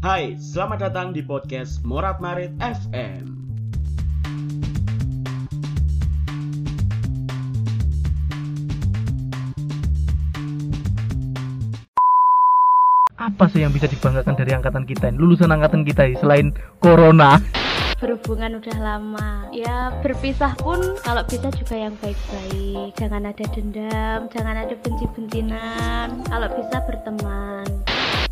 Hai, selamat datang di podcast Morat Marit FM. apa sih yang bisa dibanggakan dari angkatan kita ini? Lulusan angkatan kita ini selain corona. Berhubungan udah lama. Ya berpisah pun kalau bisa juga yang baik-baik. Jangan ada dendam jangan ada benci-bencinan. Kalau bisa berteman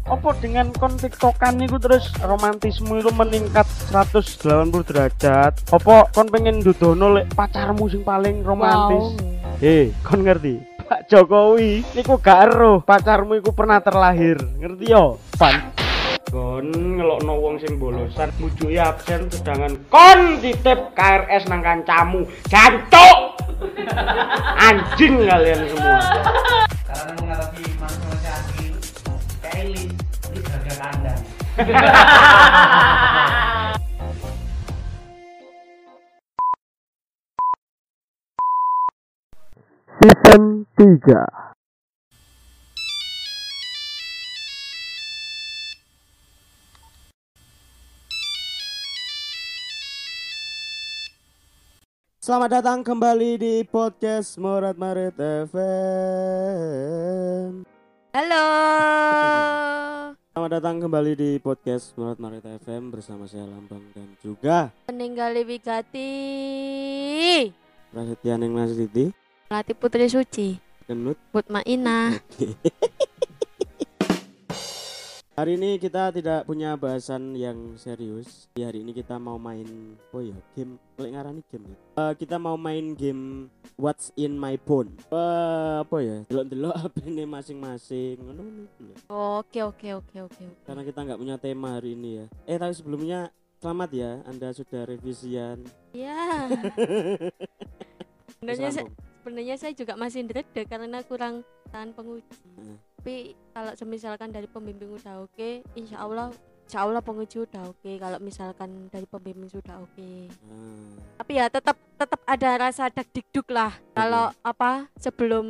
Apa dengan kon tiktokan niku terus romantisme itu meningkat 180 derajat? Apa kon pengen dudono lek pacarmu sing paling romantis? Eh, kon ngerti? Pak Jokowi niku gak ero pacarmu iku pernah terlahir. Ngerti yo? Pan. Kon ngelokno wong sing bolosan mujuki absen sedangkan kon titip KRS nang kancamu. Jancuk! Anjing kalian semua. Karena menghadapi manusia asli Kylie harga kandang season 3 Selamat datang kembali di podcast Morat Marit FM. halo Selamat datang kembali di podcast Morat Marit FM bersama saya Lambang dan juga meninggal Wigati. Prasetya Neng Nasiti Melati Putri Suci. Genut. Mutmainah Hari ini kita tidak punya bahasan yang serius. Di hari ini kita mau main oh ya, game lek ngarani game ya. Eh, kita mau main game What's in my phone. Eh, apa ya? Delok-delok HP-ne masing-masing. Ngono oke oke oke oke Karena kita nggak punya tema hari ini ya. Eh, tapi sebelumnya selamat ya Anda sudah revisian. ya sebenarnya saya, sebenarnya saya juga masih ndredeg karena kurang tahan penguji Hmm. Tapi kalau semisalkan dari pembimbing udah oke insya Allah insya Allah penguji udah oke kalau misalkan dari pembimbing sudah oke Ah, tapi ya tetap tetap ada rasa dak dikduk lah kalau apa sebelum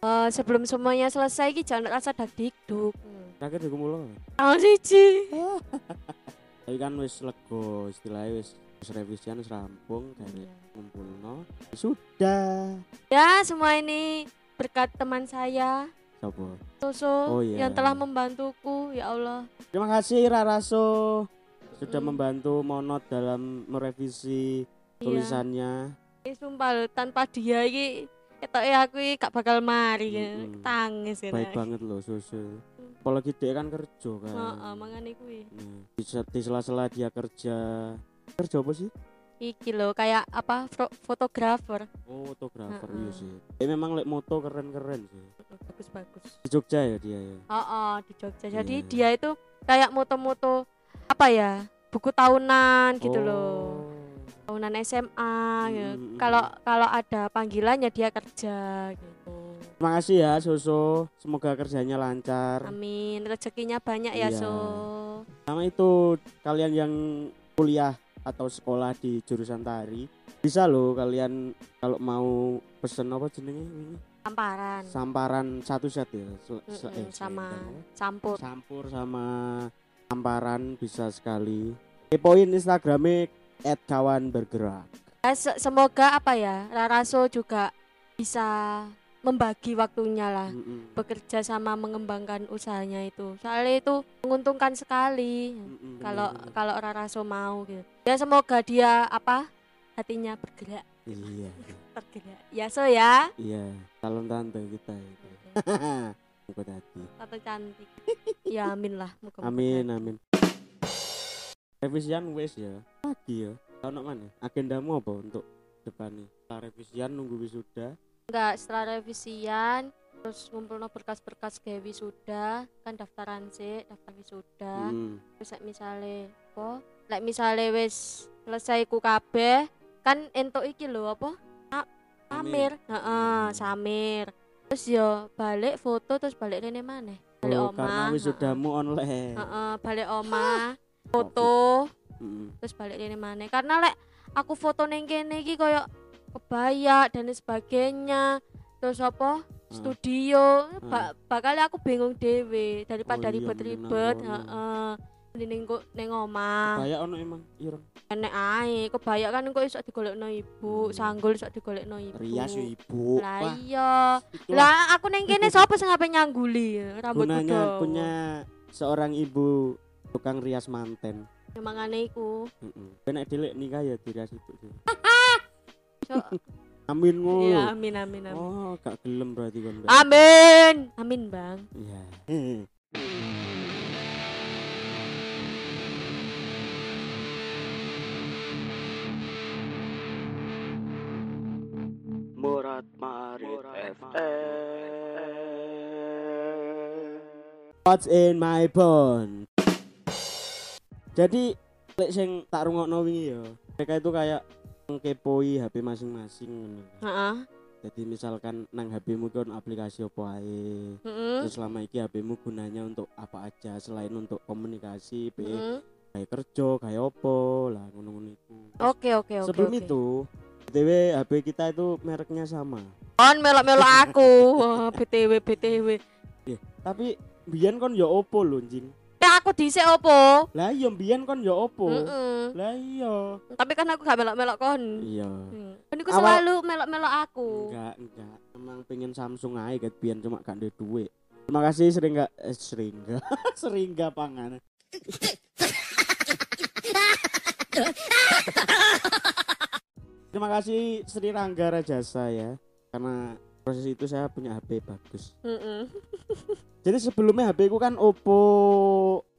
eh, sebelum semuanya selesai ki jangan rasa dak dikduk hmm. terakhir di kumulo. tanggal siji Tapi kan wis lego istilahnya wis wis revisian wis rampung dari Iya. ngumpulno. Sudah. ya semua ini berkat teman saya Sopo? Soso Oh, iya. yang telah membantuku ya Allah Terima kasih Raraso sudah Mm. membantu Monot dalam merevisi Iya. tulisannya. Eh, sumpah tanpa dia iki ketoke aku iki gak bakal mari Mm-mm. tangis ya Baik banget loh Susu. Apalagi dia kan kerja kan. Heeh, mangane kuwi. Nah, di sela-sela dia kerja. Kerja apa sih? Iki lho kayak apa fotografer. Oh, fotografer Heeh. iya sih. Eh memang lek moto keren-keren sih. Bagus-bagus. Di Jogja ya dia ya. Heeh, di Jogja. Jadi Iya. dia itu kayak moto-moto apa ya? Buku tahunan gitu loh. Oh. Tahunan SMA ya. Mm-mm. Kalau kalau ada panggilannya dia kerja gitu. Terima kasih ya Soso. Semoga kerjanya lancar. Amin. Rezekinya banyak ya, Iya. So. Sama itu kalian yang kuliah atau sekolah di jurusan tari bisa loh kalian kalau mau pesen apa jenenge ini Tamparan. samparan satu set ya Sel- se- Mm-mm, eh, sama selendang. campur. campur sama samparan bisa sekali kepoin instagramnya at kawan bergerak Ya, se- semoga apa ya Raraso juga bisa membagi waktunya lah Mm-mm. bekerja sama mengembangkan usahanya itu soalnya itu menguntungkan sekali kalau bener-bener. kalau Raraso mau gitu ya semoga dia apa hatinya bergerak iya tergerak ya so ya iya calon tante kita itu Muka hati atau cantik ya amin lah muka Amin amin. Revisian wes ya. Lagi ya. Tahun mana? Agendamu apa untuk depan nih? Setelah revisian nunggu wisuda. Enggak setelah revisian terus ngumpul berkas-berkas gawe wisuda kan daftaran sih daftar wisuda. Hmm. terus misale apa? Like misale wis selesai ku kabeh kan entuk iki lho apa? Samir. Heeh samir. Terus yo balik foto terus balik rene maneh. Balik Oh, omah. karena wisudamu online. heeh balik omah foto. Mm. terus balik rene maneh. Karena lek aku foto ning kene iki koyo kebaya dan sebagainya terus apa studio ba- bakal aku bingung dewe daripada Oh iya, ribet-ribet heeh ning kok ning omah. Kayak ono emang ireng. Enek ae, kebaya kan kok iso digolekno ibu, Hmm. sanggul iso digolekno ibu. Rias ibu. Lah iya. Lah aku ning kene sapa sing ngapain nyangguli rambut gunanya punya seorang ibu tukang rias manten. Mangane iku. Heeh. Nek dilek nikah ya dirias itu. So, Amin ngono. iya amin amin amin. Oh, gak gelem berarti kon. Mbak. Amin. Amin, Bang. Iya. Murat Marit FM. What's in my phone? Jadi lek sing tak rungokno wingi ya, mereka itu kayak ngkepoi HP masing-masing ngono. Heeh. Jadi misalkan nang HP-mu kon aplikasi apa ae. Heeh. Terus selama ini HP-mu gunanya untuk apa aja selain untuk komunikasi, be Heeh. kayak kerja, kayak opo lah ngono-ngono itu. Oke oke oke. Sebelum oke. itu, BTW HP kita itu mereknya sama. on melok-melok aku. BTW BTW. Tapi biyen kon ya opo lho, Jing. Aku dhisik opo? Lah iya biyen kon ya opo. Heeh. Lah iya. Tapi kan aku gak melok-melok kon. Iya. Hmm. Kan iku Awal- selalu melok-melok aku. Enggak, enggak. Emang pengen Samsung aja ket biyen cuma gak ada duit. Terima kasih sering gak eh, sering gak sering gak pangan. Terima kasih Sri Rangga Rajasa ya karena proses itu saya punya HP bagus. Jadi sebelumnya HP ku kan Oppo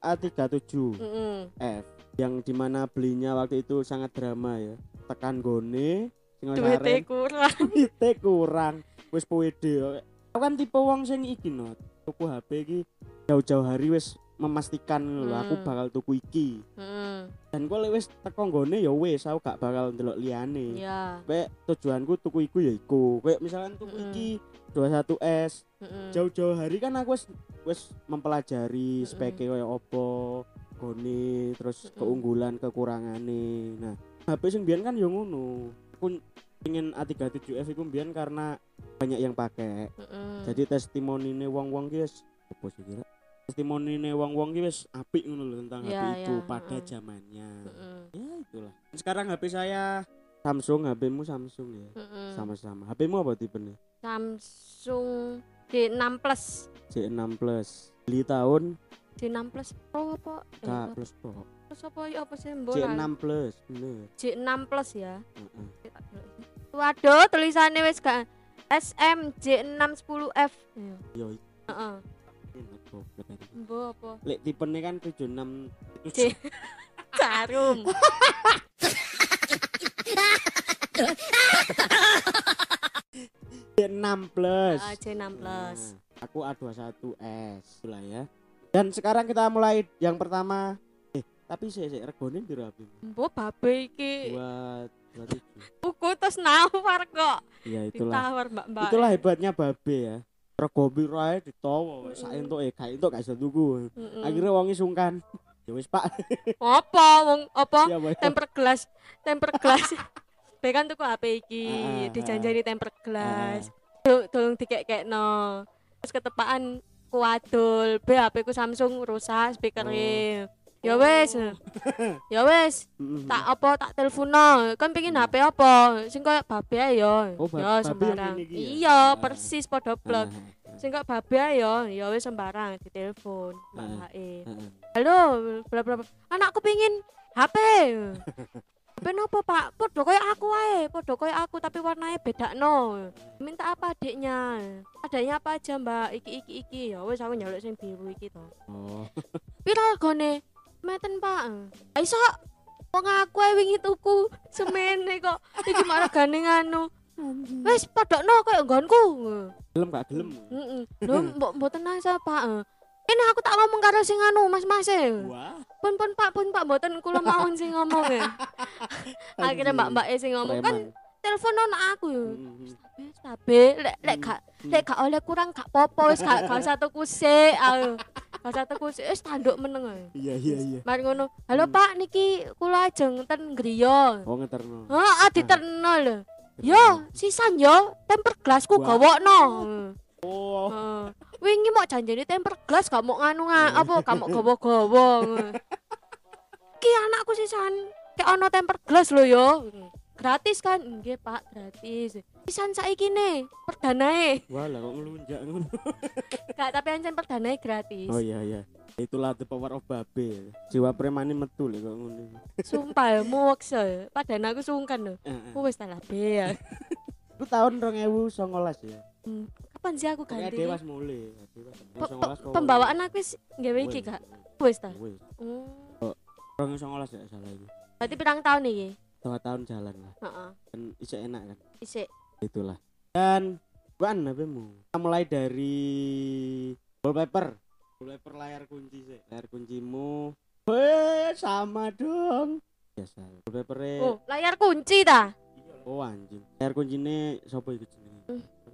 A37 Heeh. F yang di mana belinya waktu itu sangat drama ya. Tekan gone Duitnya kurang. duite kurang wis pede aku kan tipe wong sing iki no tuku HP iki jauh-jauh hari wis memastikan lho aku Hmm. bakal tuku iki Heeh. dan lek wis teko nggone ya wis aku gak bakal ndelok liyane Iya. Kayak tujuanku tuku iku ya iku kayak misalkan tuku Mm-mm. iki 21S Heeh. jauh-jauh hari kan aku wis wis mempelajari Mm-mm. speknya kayak opo gone terus Mm-mm. keunggulan kekurangane nah HP sing biyen kan ya ngono aku pengen A37F iku biyen karena banyak yang pakai Heeh. jadi testimonine wong-wong ki wis opo sih kira testimonine wong-wong ki wis apik ngono lho tentang Ya, HP itu ya, pada zamannya Heeh. ya itulah sekarang HP saya Samsung HP-mu Samsung ya Heeh. sama-sama HP-mu apa tipenya Samsung D6 Plus. C6 Plus beli tahun D6 Plus Pro apa? Eh, K apa? plus kok Plus apa ya apa sih mbok? C6 Plus bener J6 Plus ya. Heeh. Waduh, tulisannya wis gak SM J610F. Iya. yo Heeh. Mbok apa? lek tipenya kan 76 C Jarum. C6 Plus. Ah, J6 Plus. Nah, aku A21S itulah ya. Dan sekarang kita mulai yang pertama. Eh tapi sih sih regone piro abi Mbok babe iki. Buat tuku terus nawar kok. ya itulah. Ditawar Mbak-mbak. itulah hebatnya babe ya. Rego piro ae ditawa sak entuk eh gak entuk gak iso tuku. Mm-mm. akhirnya wongi sungkan. Ya wis Pak. Apa wong apa? ya temper glass temper glass Be kan tuku HP iki ah, dijanjani temper glass Do- tolong dikek-kekno terus ketepaan kuadul be HP ku Samsung rusak speakernya ya wes. Ya wes. Mm-mm. tak apa tak telepono. Kan pengen HP apa? Sing koyo babe ya Oh, ba- ya babe yang sembarang. ya? iya persis padha blok sing koyo babe ya ya wes sembarang ditelepon mbak halo bla bla anakku pingin HP HP nopo pak? Podo koyo aku wae podo koyo aku tapi warnanya beda no minta apa adiknya? Adanya apa aja mbak? Iki iki iki. Ya wes aku nyaluk sing biru iki to. Oh. Piro regane meten pak. Iso? Wong aku ae wingi tuku semene kok. Iki mak regane nganu. Wes padokno koyo nggonku. Gelem gak gelem. Heeh lho mbok mboten nasa pak ini aku tak ngomong karo sing anu mas-mas e. Wah. Pun pun pak pun pak mboten kula mawon sing ngomong ya akhirnya mbak mbak sing ngomong kan telepon ono aku yo. Mm-mm. wis tabe lek lek gak lek gak oleh kurang gak popo wis gak gak usah tuku sik. Ayo gak usah tuku sik wis tanduk meneng ae. Iya iya iya. mari ngono. Halo Hmm. pak niki kula ajeng ten griya. Oh ngeterno. Heeh diterno lho. Yo sisan yo temper gelasku gawokno oh Heeh. wingi mau janjani temper gelas gak mau nganu nga, apa gak mau gawa-gawa iki anakku sisan kayak ono tempered glass lho yo gratis kan nggih pak gratis sisan saiki nih perdanae Walah kok ngelunjak ngono. gak tapi ancen perdanae gratis Oh iya iya. Itulah the power of babe. Jiwa premani metu lho kok ngono. sumpah ya muwek se padahal aku sungkan lho Heeh. aku wis tak be ya Itu tahun 2019 ya. Hmm, kapan sih aku ganti dewas mulai. Dewas. Pe- 2019 pe- kok. pembawaan aku wis nggawe iki gak wis ta Wis. oh 2019 ya salah itu. berarti pirang tahun iki Dua tahun jalan lah. heeh Dan isek enak kan. isik Itulah. Dan bukan HPmu. Kita mulai dari wallpaper. Wallpaper layar kunci sih. Layar kuncimu. Weh, sama dong. Biasa. Wallpaper oh layar kunci ta Oh anjing. Layar kuncine sapa jenenge?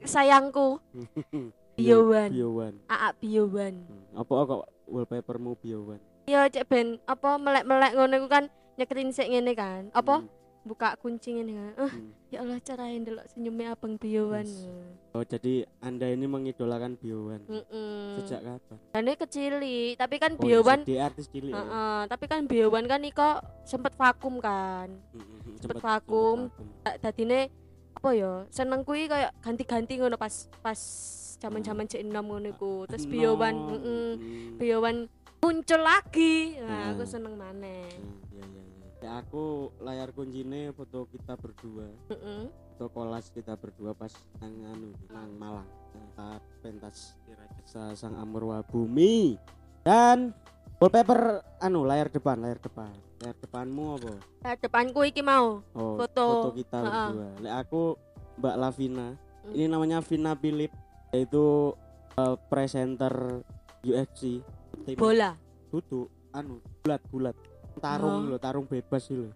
Sayangku Biowan Biowan. Aa Biowan Hmm. Apa kok wallpapermu Biowan? ya cek ben apa melek-melek ngono iku kan nyekerin sik ngene kan apa Hmm. buka kunci ngene kan eh Hmm. ya Allah carain delok senyumnya abang Biowan Yes. Oh jadi anda ini mengidolakan Biowan. Heeh. Sejak kapan? Dane kecili, tapi kan Oh, Biowan jadi artis cilik. ya? Heeh, tapi kan Biowan kan iko sempet vakum kan. Hmm, hmm, hmm. Sempet Sempet- vakum. vakum. Apa ya? Seneng kuwi kayak ganti-ganti ngono pas pas zaman-zaman cek enom ngono iku. Terus Enom. Biowan, heeh. Hmm. Biowan muncul lagi. Nah, aku Hmm. seneng maneh. Iya, iya, iya. Ya, aku layar kuncinya foto kita berdua Heeh. foto kolas kita berdua pas nang anu nang Malang nang pentas Desa Sang Amurwa Bumi dan wallpaper anu layar depan layar depan layar depanmu apa Nah, depanku iki mau. oh Foto. kita Ha-ha. berdua Lek aku Mbak Lavina Hmm. ini namanya Vina Philip yaitu eh, presenter UFC tim Bola. duduk anu bulat bulat tarung Oh. lho tarung bebas lho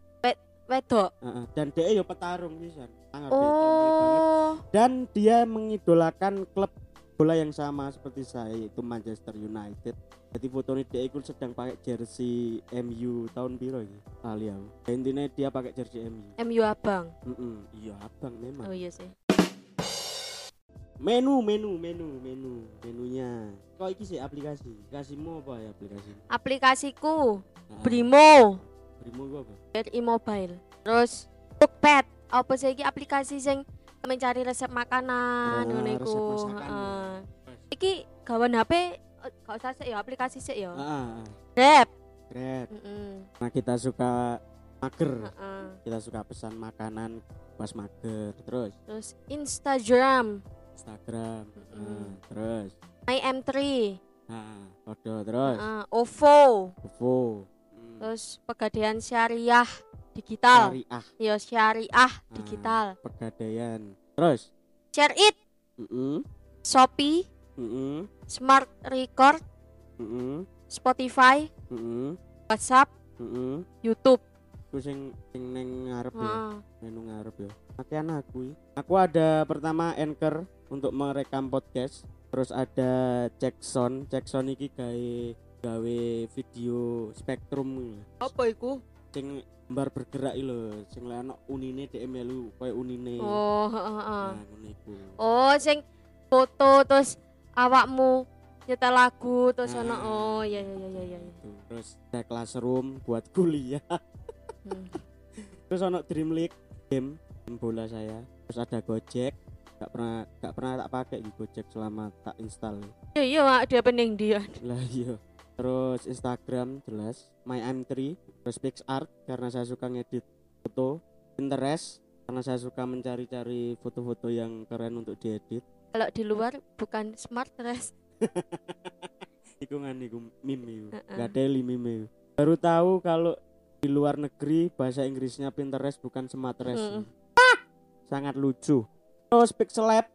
Wedok. Heeh, dan dia yo petarung pisan dia Oh. dan dia mengidolakan klub bola yang sama seperti saya yaitu Manchester United jadi fotonya dia ikut sedang pakai jersey MU tahun biru ini kali aku Dan intinya dia pakai jersey MU MU abang. Mm-mm, iya abang memang Oh iya sih. menu menu menu menu menunya kok iki sih aplikasi aplikasimu apa ya aplikasi Aplikasiku Nah, Brimo. Brimo gua apa BRI Mobile. Terus Cookpad. Apa sih aplikasi sing mencari resep makanan Oh, ngono resep iku. Heeh. Iki gawan HP eh, gak usah sih ya aplikasi sih ya. ah. Grab. Grab. Heeh. nah kita suka mager Heeh. kita suka pesan makanan pas mager terus Terus Instagram, Instagram nah, terus My M3, nah terus Heeh, OVO, OVO hmm, terus Pegadaian Syariah Digital. syariah. Ya Syariah Ah. Digital. pegadaian. Terus? Share It, mm Shopee, -mm, Smart Record, mm Spotify, mm WhatsApp, mm YouTube. Ku sing sing neng ngarep ya. Heeh. menu ngarep ya. Pakaian aku i. aku ada pertama anchor untuk merekam podcast. Terus ada check sound iki gawe gawe video spektrum Apa iku? sing bar bergerak lho sing lek ana unine dhek melu koyo unine Oh, heeh, nah Oh, sing foto terus awakmu nyetel lagu terus Ah. ono oh iya iya iya iya iya. Gitu. terus ada classroom buat kuliah Hmm. terus ono dream league game game bola saya terus ada gojek gak pernah gak pernah tak pakai di gojek selama tak install Iya iya dia pening dia. lah iya terus Instagram jelas my M3 terus PixArt karena saya suka ngedit foto. Pinterest karena saya suka mencari-cari foto-foto yang keren untuk diedit. Kalau di luar bukan smart dress. iku kan iku. Meme baru tahu kalau di luar negeri bahasa Inggrisnya Pinterest bukan Smartress Mm. Ah! sangat lucu. Terus Pixel Lab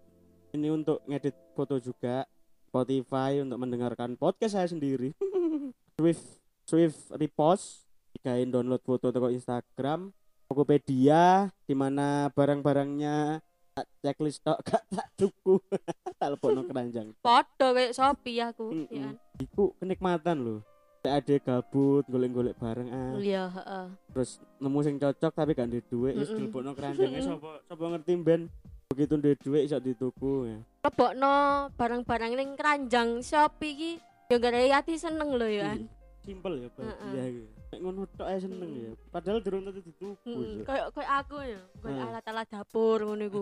ini untuk ngedit foto juga Spotify untuk mendengarkan podcast saya sendiri. Swift Swift Repost digain download foto toko Instagram Tokopedia di mana barang-barangnya tak checklist tok gak tak tuku tak lebokno keranjang. Podo kayak Shopee aku, ya kan. iku kenikmatan loh Lek ada gabut golek-golek bareng ah. Iya, heeh. terus nemu sing cocok tapi gak duwe duit wis Mm-mm. dilebokno keranjangnya. Sapa sapa ngerti ben begitu duwe duit iso dituku ya. Lebokno barang-barang ning keranjang Shopee iki ya gara hati seneng lho ya. Simple ya bahagia gitu. Nek ngono tok ae seneng ya. Padahal durung tentu dituku. Cuk. kayak kayak aku ya. Kayak alat-alat dapur ngono iku.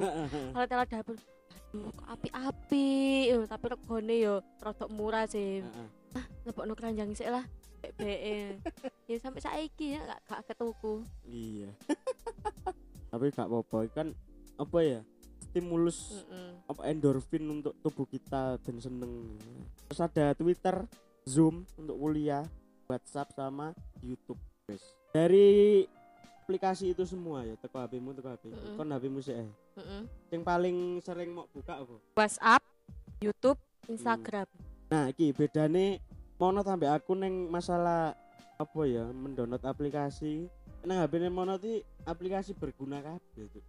Alat-alat dapur. Api-api Eh, tapi regane yo rada murah sih. Heeh. lebokno keranjang sik lah. BE ya sampai saiki ya gak, gak ketuku. Iya. Tapi gak apa-apa. Kan apa ya? Stimulus Mm-mm. apa endorfin untuk tubuh kita dan seneng. Terus ada Twitter, Zoom untuk kuliah, WhatsApp sama YouTube. Wes. Dari aplikasi itu semua ya, teko HP-mu teko HP. Mm-mm. Kon HP-mu sih eh. Mm-mm. Yang paling sering mau buka apa? WhatsApp YouTube Instagram Nah, iki bedane mono sampai aku neng masalah apa ya mendownload aplikasi nang HP mono ti aplikasi berguna kabeh itu.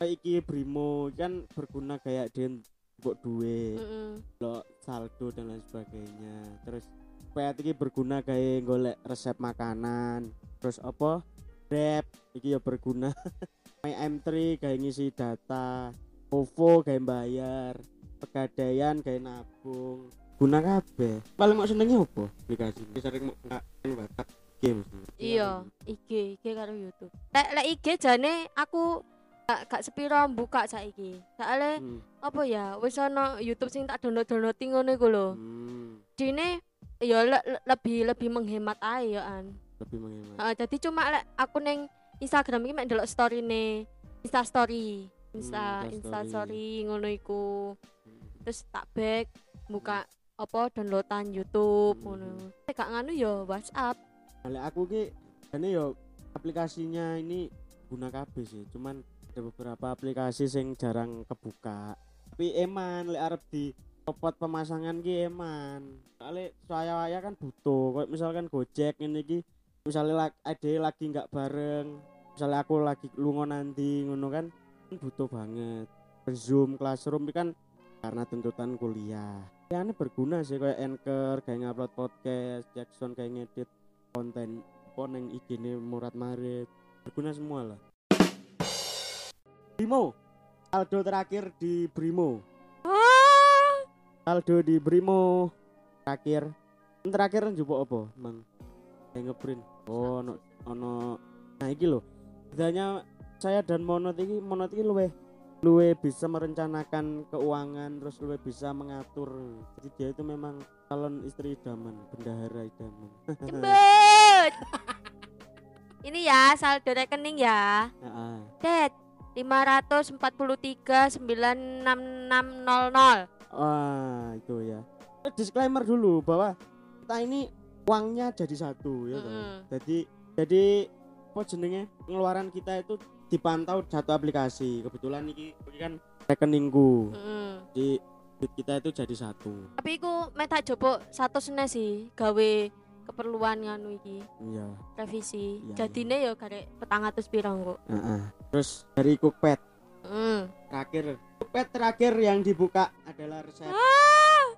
Iki Brimo kan berguna kayak den buat duit, Mm-mm. lo saldo dan lain sebagainya. Terus kayak iki berguna kayak golek resep makanan. Terus apa? Grab iki ya berguna. My M3 kayak ngisi data. OVO kayak bayar. Pegadaian kayak nabung. Guna kabeh. Paling mau senengnya apa? Aplikasi. Sering mau WhatsApp game. iya IG IG karo YouTube lek lek IG jane aku gak, gak sepiro buka saiki soalnya Hmm. apa ya wis ana YouTube sing tak download-download ngono iku lho Hmm. dine ya le- le- lebih lebih menghemat ae ya an Lebih menghemat. Heeh, jadi cuma lek aku neng Instagram iki mek ndelok story ne Insta story Insta Hmm, Insta story ngono iku Hmm. terus tak back buka apa downloadan YouTube Hmm. ngono Lek gak nganu ya WhatsApp Nah, aku ki ini yo aplikasinya ini guna kabeh sih. Cuman ada beberapa aplikasi sing jarang kebuka. Tapi eman lek arep di copot pemasangan ki eman. Soale saya kan butuh. Kayak misalkan Gojek ini ki misalnya ade lagi nggak bareng. Misalnya aku lagi lunga nanti ngono kan kan butuh banget. Zoom classroom kan karena tuntutan kuliah. Ya ini berguna sih kayak Anchor, kayak ngupload podcast, Jackson kayak ngedit konten apa neng IG ini Murad Marit berguna semua lah Brimo. Saldo terakhir di Brimo. Ah. Saldo di Brimo terakhir. Terakhir kan njupuk apa, Mang? Saya ngeprint. Oh, ono ono nah iki lho. Bedanya saya dan Monot ini Monot ini luwe luwe bisa merencanakan keuangan terus luwe bisa mengatur jadi dia itu memang calon istri idaman bendahara idaman jembut ini ya saldo rekening ya Dad. 543966600. Wah, itu ya. Disclaimer dulu bahwa kita ini uangnya jadi satu ya mm. Jadi jadi apa jenenge pengeluaran kita itu dipantau satu aplikasi. Kebetulan ini, ini kan rekeningku. Mm -hmm. Di kita itu jadi satu. Tapi aku meh tak jopo satu sini sih gawe keperluan nganu iki Iya. revisi Iya, jadine yo garek petang atus pirang kok Heeh. Terus dari Cookpad mm. terakhir Cookpad terakhir yang dibuka adalah resep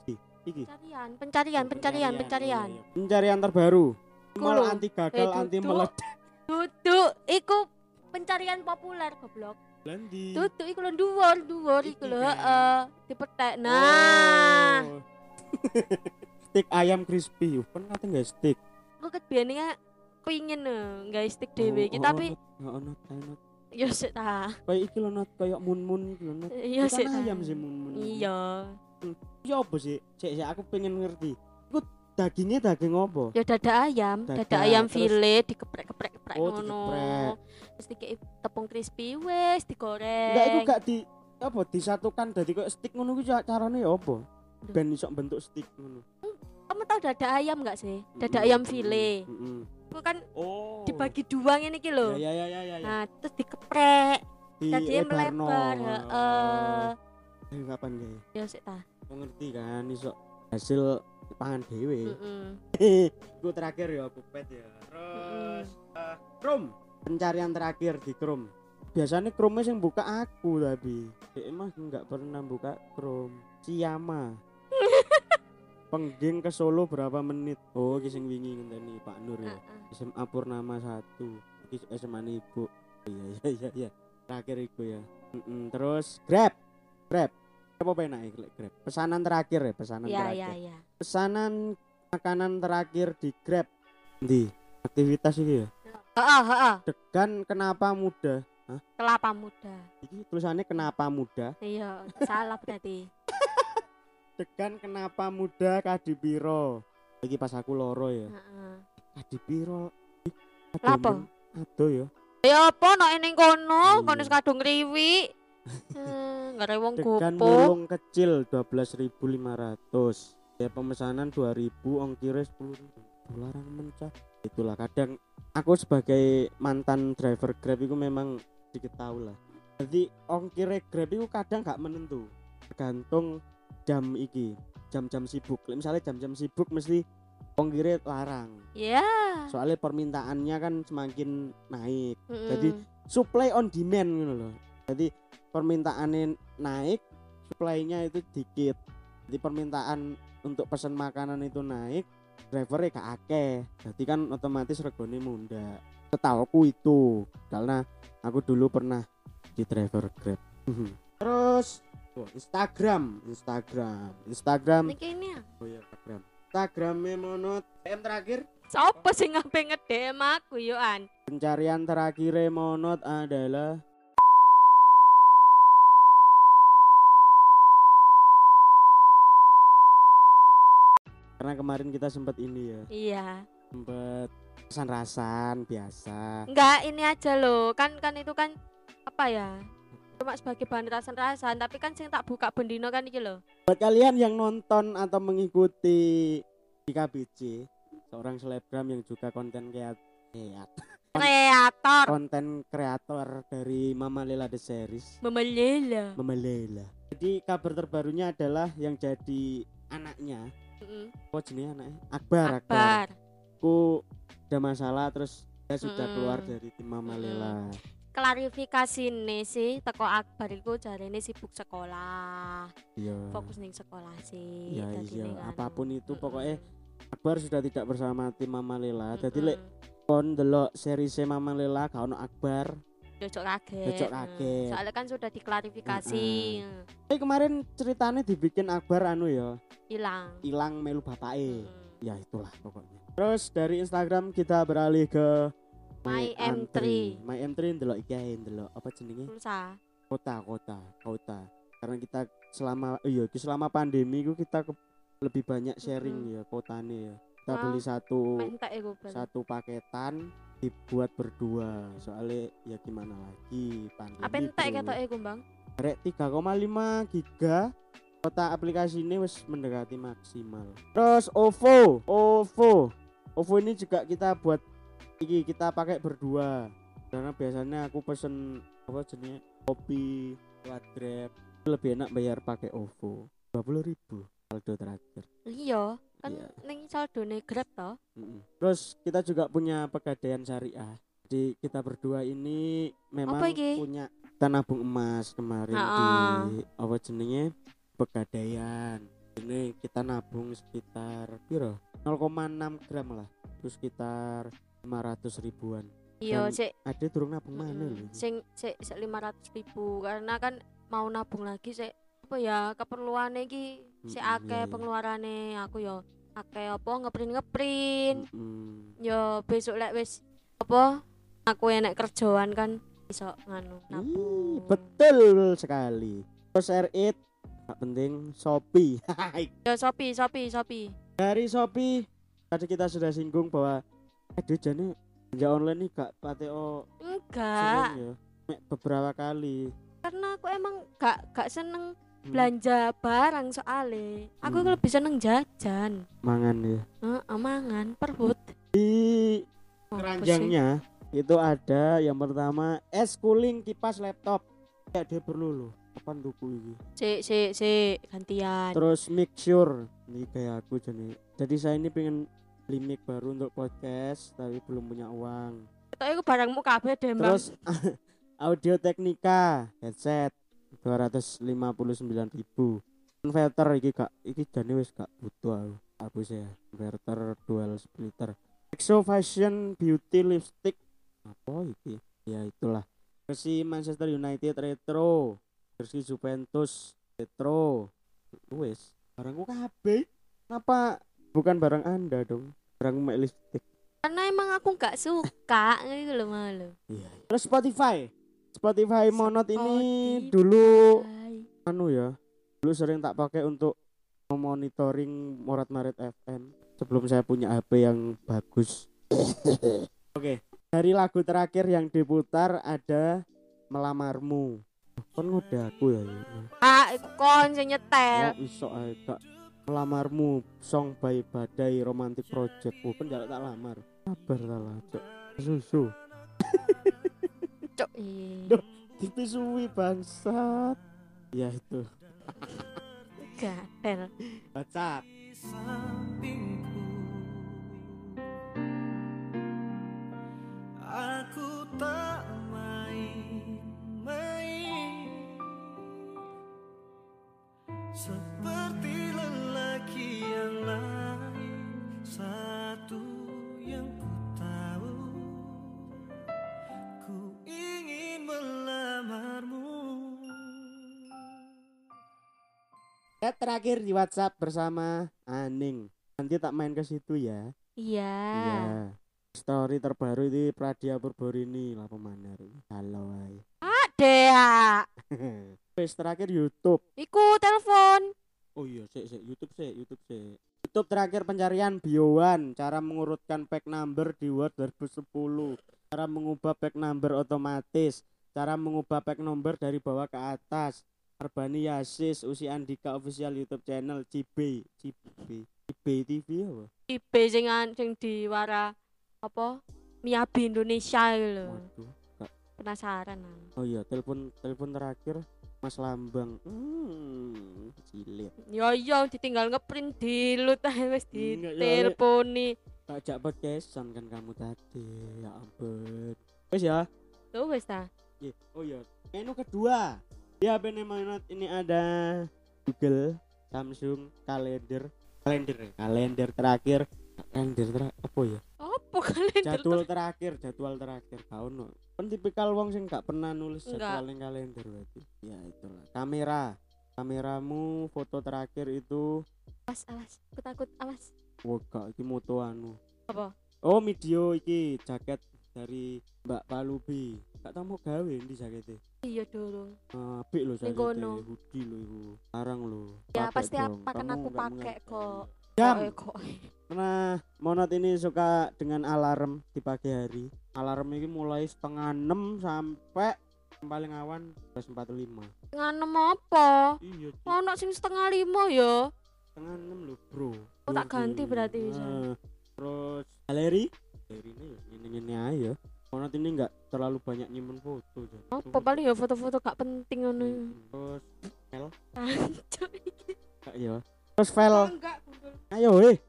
Ih, iki. pencarian pencarian pencarian pencarian Iya, iya. Pencarian terbaru. Lho. anti gagal, Eh, anti meledak. duduk iku pencarian populer goblok Landi. duduk iku lho dhuwur dhuwur iku lho kan. heeh dipetek nah Oh. stick ayam crispy. Kan kate nggak stick. ket biyen pingin eh, nggawe stick dhewe iki Oh, tapi oh, not, oh, not. yo sik ta Kayak iki lho not kayak mun-mun iki lho not. yo Itu sik kan ta ayam sih mun-mun. iya Ya apa sih? Cek cek aku pengen ngerti. Iku dagingnya daging apa? ya dada ayam dada, Dada, ayam file dikeprek-keprek keprek Oh, ngono dikeprek. terus dikei tepung crispy wes digoreng Enggak iku gak di apa disatukan dadi kayak stick ngono kuwi ca- carane ya apa? Ben iso bentuk stick ngono. Kamu tahu dada ayam nggak sih dada Mm-mm, ayam mm-mm, file mm-mm. itu kan Oh. dibagi dua ini iki lho Ya ya ya ya ya. nah terus dikeprek lebarno. melebar heeh Eh, kapan kayak? ya sik ta ngerti kan iso hasil pangan dewe. heeh Gue terakhir ya Pupet ya. Terus eh, Chrome. Pencarian terakhir di Chrome. Biasanya Chrome yang buka aku tapi eh, emang nggak pernah buka Chrome. Siyama. Pengging ke Solo berapa menit? Oh, kising wingi ngenteni Pak Nur ya. SMA Purnama 1. Iki SMA Ibu. Iya iya iya iya. Terakhir itu ya. Mm-mm. Terus Grab. Grab. Apa lek Grab? Pesanan terakhir ya, pesanan ya terakhir ya ya pesanan makanan terakhir di Grab di aktivitas iki ya Heeh, heeh. degan kenapa muda Kelapa muda. iki tulisannya kenapa muda Iya, salah berarti. Degan kenapa muda kadi piro iki pas aku loro ya Heeh. kadi piro Ih, aduh, Lapo? men. aduh ya Ya apa nek ning kono, Iya. kono kadung riwi. Hmm, ngare wong degan gopo. mulung kecil 12.500 ya pemesanan 2000 ongkirnya 10 dolaran mencah itulah kadang aku sebagai mantan driver grab itu memang sedikit tahu lah jadi ongkirnya grab itu kadang gak menentu tergantung jam iki jam-jam sibuk misalnya jam-jam sibuk mesti ongkirnya larang Ya. soalnya permintaannya kan semakin naik Mm-mm. Jadi, supply on demand gitu loh. Jadi permintaannya naik, supply-nya itu dikit. Jadi permintaan untuk pesan makanan itu naik, drivernya gak akeh. Jadi kan otomatis regone munda. Setauku itu karena aku dulu pernah di driver Grab. Terus oh, Instagram, Instagram, Instagram. Niki ini ya. Oh ya, Instagram. Instagramnya monot. M terakhir Sopo sing ngape ngedem aku yo an? pencarian terakhir monot adalah karena kemarin kita sempat ini ya Iya. sempat rasan-rasan biasa Enggak, ini aja loh. Kan kan itu kan apa ya? Cuma sebagai bahan rasan-rasan, tapi kan sing tak buka bendino kan iki loh. buat kalian yang nonton atau mengikuti di KBC seorang selebgram yang juga konten kreator Kreator konten kreator dari Mama Lela The Series memelela. Mama Lela jadi kabar terbarunya adalah yang jadi anaknya Mm-mm. apa jenis anaknya Akbar Akbar Akbar. aku ada masalah terus dia sudah Mm-mm. keluar dari tim Mama Mm-mm. Lela Klarifikasi nih sih, teko Akbar iku jarene sibuk sekolah. iya Fokus ning sekolah sih. iya iya kan. apa pun itu Mm-mm. pokoknya Akbar sudah tidak bersama tim Mama Lela jadi lek kon delok series Mama Lela gak ono Akbar Jojok kaget. Mm. kaget. Soalnya kan sudah diklarifikasi. eh kemarin ceritanya dibikin Akbar anu ya Hilang. hilang melu bapake Mm. ya itulah pokoknya terus dari Instagram kita beralih ke My M3. My M3 ndelok iki ae ndelok apa jenenge? Pulsa. kota kota kota. Karena kita selama iya selama pandemi itu kita ke- lebih banyak sharing ya kotane ya. Kita Wah, beli satu satu paketan dibuat berdua. Soalnya ya gimana lagi pandemi Apa entek ketok iku, Bang? rek 3,5 giga. Kota aplikasi ini wis mendekati maksimal. Terus OVO OVO. OVO ini juga kita buat iki kita pakai berdua karena biasanya aku pesen apa jenis kopi grab lebih enak bayar pakai OVO 20.000 ribu saldo terakhir Iya, kan Iya. ning saldone Grab to. Mm-mm. terus kita juga punya pegadaian syariah jadi kita berdua ini memang Apa iki? punya kita nabung emas kemarin Ha-ha. di apa jenenge pegadaian ini kita nabung sekitar piro 0,6 gram lah itu sekitar 500 ribuan. Iya, sik ada durung nabung mana mm, lho? Sing sik 500 ribu. Karena kan mau nabung lagi sik apa ya keperluannya iki sik Mm-mm, akeh iya, iya. pengeluarane. Aku yo akeh apa ngeprint ngeprint Mm-mm. yo besok lek wis apa aku enek kerjaan kan iso nganu Ih, nabung. betul sekali. Terus R8 gak penting Shopee. Yo Shopee Shopee Shopee. Dari Shopee tadi kita sudah singgung bahwa aduh jane belanja online nih gak pateo enggak. ya. Beberapa kali. Karena aku emang gak gak seneng Hmm, belanja barang soalnya aku Hmm. lebih seneng jajan. Mangan ya. Heeh, mangan perut. Di Oh, apa keranjangnya itu ada yang pertama es cooling kipas laptop. Ya dia perlu loh kapan tuku ini Sik, sik, sik, gantian. terus mixture ini kayak aku jadi jadi saya ini pengen beli mic baru untuk podcast tapi belum punya uang. Ketok iku barangmu kabeh deh, terus audio teknika headset 259.000 converter iki gak iki jane wis gak butuh aku. Aku sih converter dual splitter. Exo Fashion Beauty Lipstick. Apa iki? Ya itulah. Versi Manchester United retro. Versi Juventus retro. Wis barangku kabeh. Kenapa bukan barang anda dong barang mek lipstick karena emang aku nggak suka gitu loh malu Iya. Terus Spotify. Spotify Monot ini Spotify. dulu anu ya. Dulu sering tak pakai untuk monitoring Morat Marit FM sebelum saya punya HP yang bagus. Oke, dari lagu terakhir yang diputar ada Melamarmu. Kan ngode aku ya. ya. ah kon nyetel Oh, iso ae Melamarmu song by Badai Romantic Project. Oh, jaluk tak lamar. Sabar lah, Cok. Susu. cok ih Duh. Dipisui bangsat. Ya itu. gatel Baca. Aku tak main-main Seperti Chat terakhir di WhatsApp bersama Aning. Nanti tak main ke situ ya. iya Iya. Story terbaru ini Pradia Purborini lah pemanar. Halo ay. dea Wes terakhir YouTube. iku telepon Oh iya, sik sik YouTube sik, YouTube sik. YouTube terakhir pencarian Biowan, cara mengurutkan pack number di Word 2010. Cara mengubah pack number otomatis, cara mengubah pack number dari bawah ke atas. Arbani Yasis, Usi Andika official YouTube channel CB, CB, CB TV apa? IB sing sing diwara apa Miyabi Indonesia gitu lho penasaran aku. Oh iya, telepon telepon terakhir Mas Lambang. Hmm, cilik. yo yo ditinggal ngeprint dilut ae wis ya, diteleponi Tak ajak podcastan kan kamu tadi. Ya ampun. Wes ya. tuh wis ta Iya. Oh iya, menu kedua. Di HP Nemonot ini ada Google, Samsung, kalender, kalender, ya, kalender terakhir, kalender terakhir apa ya? apa kalian Jadwal terakhir, jadwal terakhir. Kau no. Kan tipikal wong sing gak pernah nulis jadwal ning kalender berarti. Ya itulah. Kamera. Kameramu foto terakhir itu awas awas aku takut awas wah gak iki moto anu. apa Oh, video iki jaket dari Mbak Palubi. Gak tau mau gawe ndi jakete. Iya dulu Apik lho kono. hoodie lho iku. Larang lho. ya pasti dong. akan Kamu aku pakai kok Jam. Oh, kok Nah, Monot ini suka dengan alarm di pagi hari. Alarm ini mulai setengah enam sampai paling awan jam 45. nganem apa Iya, Ci. ono sing setengah lima ya setengah enam lho, Bro. Oh, tak ganti berarti bisa. Nah, terus galeri. Galeri ini ya ini-ini aja. Monot ini enggak terlalu banyak nyimpen foto. Jan. apa paling ya foto-foto gak penting ngono. Terus file. Kak, ya. Terus file, ayo weh.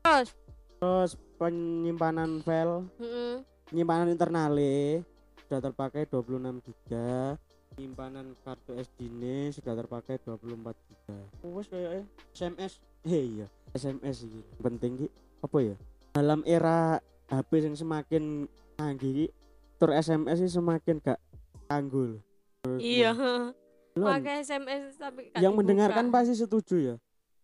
terus? Terus penyimpanan file heeh penyimpanan internale sudah terpakai 26 giga. Penyimpanan kartu SD ini sudah terpakai 24 giga. Wes kayak SMS eh iya SMS ini. Penting ki. Apa ya? Dalam era HP yang semakin canggih tur SMS ini semakin gak tanggul iya Belum. pakai SMS tapi gak yang dibuka. mendengarkan pasti setuju ya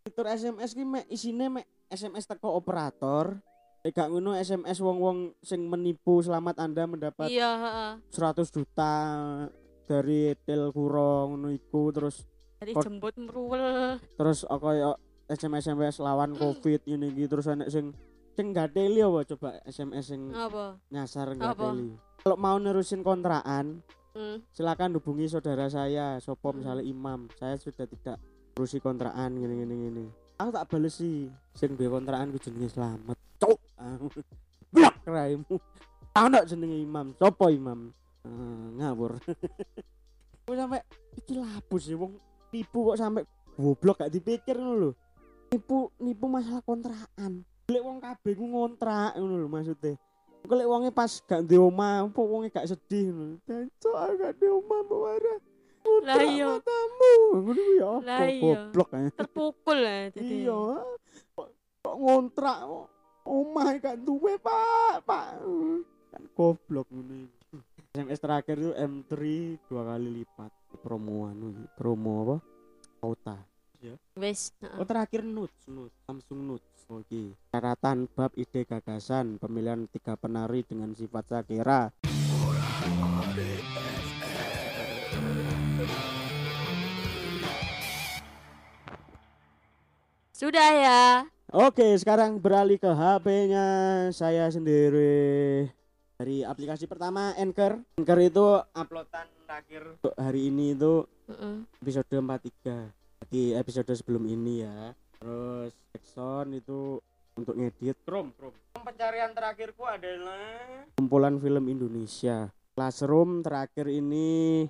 fitur SMS ki mek isine mek SMS teko operator gak ngono SMS wong-wong sing menipu selamat Anda mendapat iya heeh 100 juta dari Telkuro ngono iku terus dari jemput meruwel terus oh, kaya SMS SMS lawan Covid ini iki terus enek sing sing gateli apa coba SMS sing apa nyasar Apa? gateli. Kalau mau nerusin kontrakan hmm. silakan hubungi saudara saya Sopo misalnya Imam. Saya sudah tidak nerusi kontrakan gini gini gini. Aku tak bales sih sing duwe kontrakan ku jenenge Slamet. Cuk. Aku blok raimu. Ana jenenge Imam. Sopo Imam? Eh, ngawur. Kok sampe iki lapus sih wong nipu kok sampe goblok gak dipikir ngono lho. Nipu nipu masalah kontrakan. Lek wong kabeh ku ngontrak ngono lho maksudnya. Lek wonge pas gak ndek omah, wonge gak sedih. Jancuk aku gak ndek omah mbok warah. Lah iya. Matamu. Ngono ya apa iya. goblok terpukul lah Iya. Kok ngontrak kok omah gak duwe, Pak. Pak. Kan goblok iki. SMS terakhir itu M3 dua kali lipat promoan iki. promo apa? Kota. Wes heeh. Oh terakhir Notes, Notes, Samsung Notes. Oke. Syarat urutan bab ide gagasan pemilihan tiga penari dengan sifat Shakira Sudah ya. Oke sekarang beralih ke HP-nya saya sendiri dari aplikasi pertama Anchor Anchor itu uploadan terakhir untuk hari ini itu Heeh. episode 43 di episode sebelum ini ya. Terus Jackson itu untuk ngedit. Chrome Chrome pencarian terakhirku adalah kumpulan film Indonesia. Classroom terakhir ini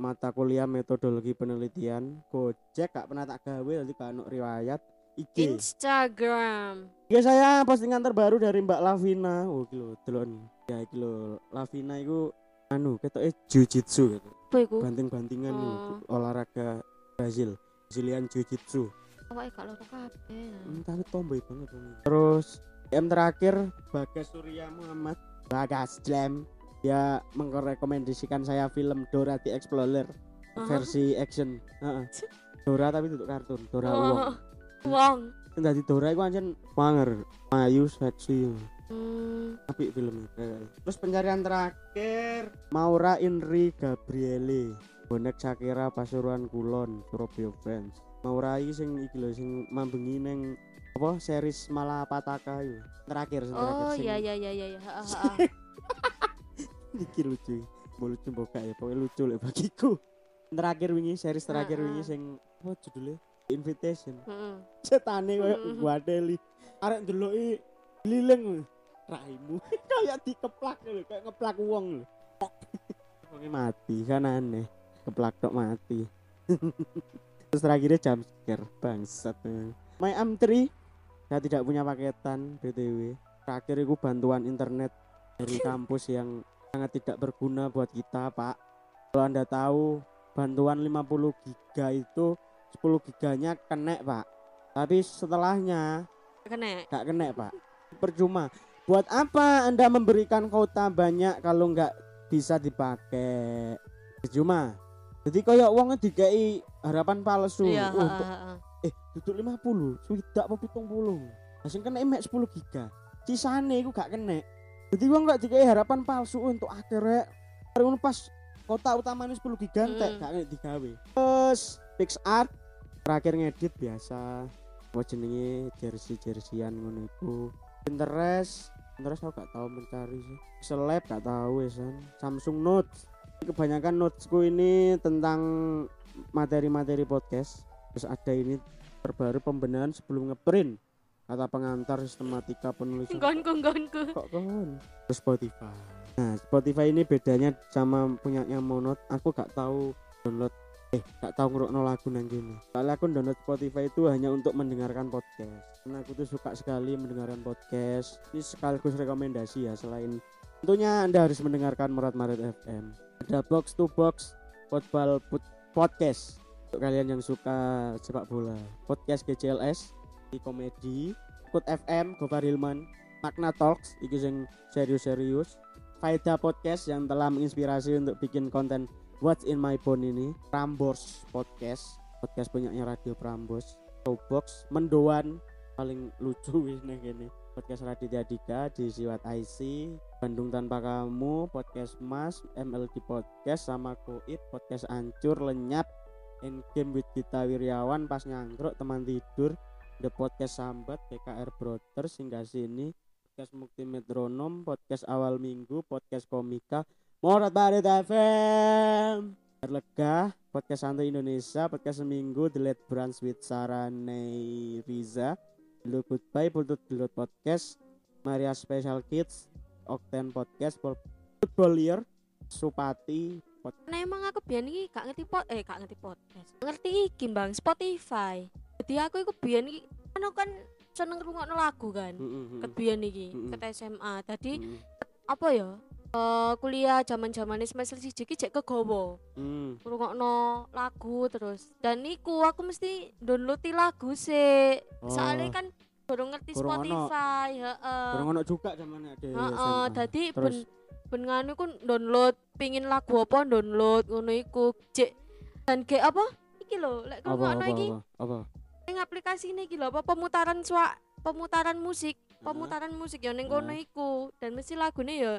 mata kuliah metodologi penelitian. Gojek gak pernah tak gawe nanti ono riwayat. IG Instagram. ya saya postingan terbaru dari Mbak Lavina. Oh kilo delon. Ya kilo Lavina itu anu ketoknya jujitsu gitu. Apa iku? banting-bantingan Oh. olahraga Brazil Brazilian Jiu-Jitsu Awake gak loro kabeh. tapi tomboy banget terus yang terakhir Bagas Surya Muhammad Bagas Jam dia mengrekomendasikan saya film Dora the Explorer Aha. versi action Heeh. Dora tapi untuk kartun Dora Wong Oh. Wong. Sing dadi Dora iku anjen manger ayu seksi Hmm. tapi filmnya terus pencarian terakhir Maura Inri Gabriele bonek Shakira Pasuruan Kulon Surabaya Friends Maura iki sing iki lho sing mambengi ning apa series Malapataka itu terakhir sing terakhir Oh iya iya iya iya iki lucu mau lucu gak ya pokoknya lucu lek bagiku. Terakhir wingi series terakhir wingi sing apa judulnya? Invitation. Heeh. setane koyo guadeli arek ndeloki lileng lho. raimu. Kayak dikeplak lho kayak ngeplak wong lho. Wonge mati kan aneh keplak tok mati. Terus terakhirnya jam scare bangsat my am3 saya tidak punya paketan btw terakhir itu bantuan internet dari kampus yang sangat tidak berguna buat kita pak. Kalau anda tahu bantuan 50 giga itu 10 giganya kena pak. Tapi setelahnya Kena. gak kena pak. Percuma. Buat apa anda memberikan kuota banyak kalau nggak bisa dipakai? Percuma jadi koyok wong dikai harapan palsu. Iya, ha, untuk ha, ha. eh duduk 50 swidak apa pitung puluh? Langsung kena emek 10 giga. Sisane iku gak kena jadi wong gak dikai harapan palsu untuk akhirnya baru pas kota utamanya 10 giga Hmm. gak kena digawe. Terus fix art terakhir ngedit biasa. Apa jenenge? Jersey jerseyan ngono iku. Pinterest Pinterest aku gak tahu mencari sih. Seleb gak tahu ya Samsung Note kebanyakan notesku ini tentang materi-materi podcast. Terus ada ini terbaru pembenahan sebelum ngeprint. Kata pengantar sistematika penulisan. Nggonku nggonku. kok kon terus Spotify. Nah Spotify ini bedanya sama punyanya Monot. Aku gak tahu download eh gak tahu ngerokno lagu nang gini soalnya aku download Spotify itu hanya untuk mendengarkan podcast. Karena aku tuh suka sekali mendengarkan podcast. Ini sekaligus rekomendasi ya selain tentunya anda harus mendengarkan Murat Maret FM ada box to box football put podcast. Untuk kalian yang suka sepak bola podcast GCLS di komedi Kut FM Gofar Hilman Makna Talks iki sing serius-serius. Faida Podcast yang telah menginspirasi untuk bikin konten What's in my phone ini Prambors Podcast. Podcast punyanya Radio Prambos Showbox Mendoan paling lucu kene podcast Raditya Dika di Siwat IC Bandung Tanpa Kamu podcast Mas MLG Podcast sama Koit podcast Ancur Lenyap In Game with Gita Wiryawan pas nyangkruk teman tidur The Podcast Sambat PKR Brothers hingga sini podcast Mukti Metronom podcast awal minggu podcast komika Morat Barit FM Terlega podcast santai Indonesia podcast seminggu The Late Branch with Sarane Riza Dulu Goodbye Putut Gelut Podcast Maria Special Kids Okten Podcast Pol- Football Year Supati Nah emang aku biyen iki gak ngerti pot eh gak ngerti podcast. Ngerti iki Bang Spotify. Jadi aku iku biyen iki kan aku kan seneng ngrungokno lagu kan. Mm-mm. Ket biyen iki, Mm-mm. ket SMA. Tadi Mm. apa ya? Eh kuliah zaman-zaman semester siji iki cek kegowo. Mm. ngrungokno lagu terus. Dan niku aku mesti download lagu sih. Oh. Soalnya kan baru ngerti Kurang. Spotify, heeh. Kurang ono juga zaman ada Heeh, dadi Terus? ben ben nganu ku download pingin lagu apa download ngono iku cek dan kayak apa iki lho lek apa iki apa apa ning aplikasi ini iki lho apa pemutaran suara pemutaran musik pemutaran musik ya ning kono iku dan mesti lagune ya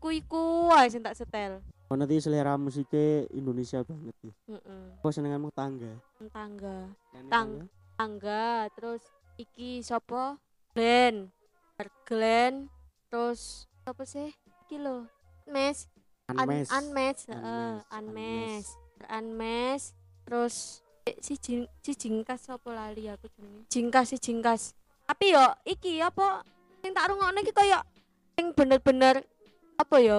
ku iku wae sing tak setel. Oh nanti selera musiknya Indonesia banget ya. Heeh. Kok senenganmu tangga? Tangga. Tang. tangga? Tangga terus iki sapa? Glenn. Glenn terus apa sih? Iki lho. Mes. Heeh, Unmesh, Unmesh. Unmesh. Terus si jing, si jingkas apa lali aku jenenge. Jingkas si jingkas. Tapi yo iki apa sing tak rungokne iki koyo sing bener-bener apa ya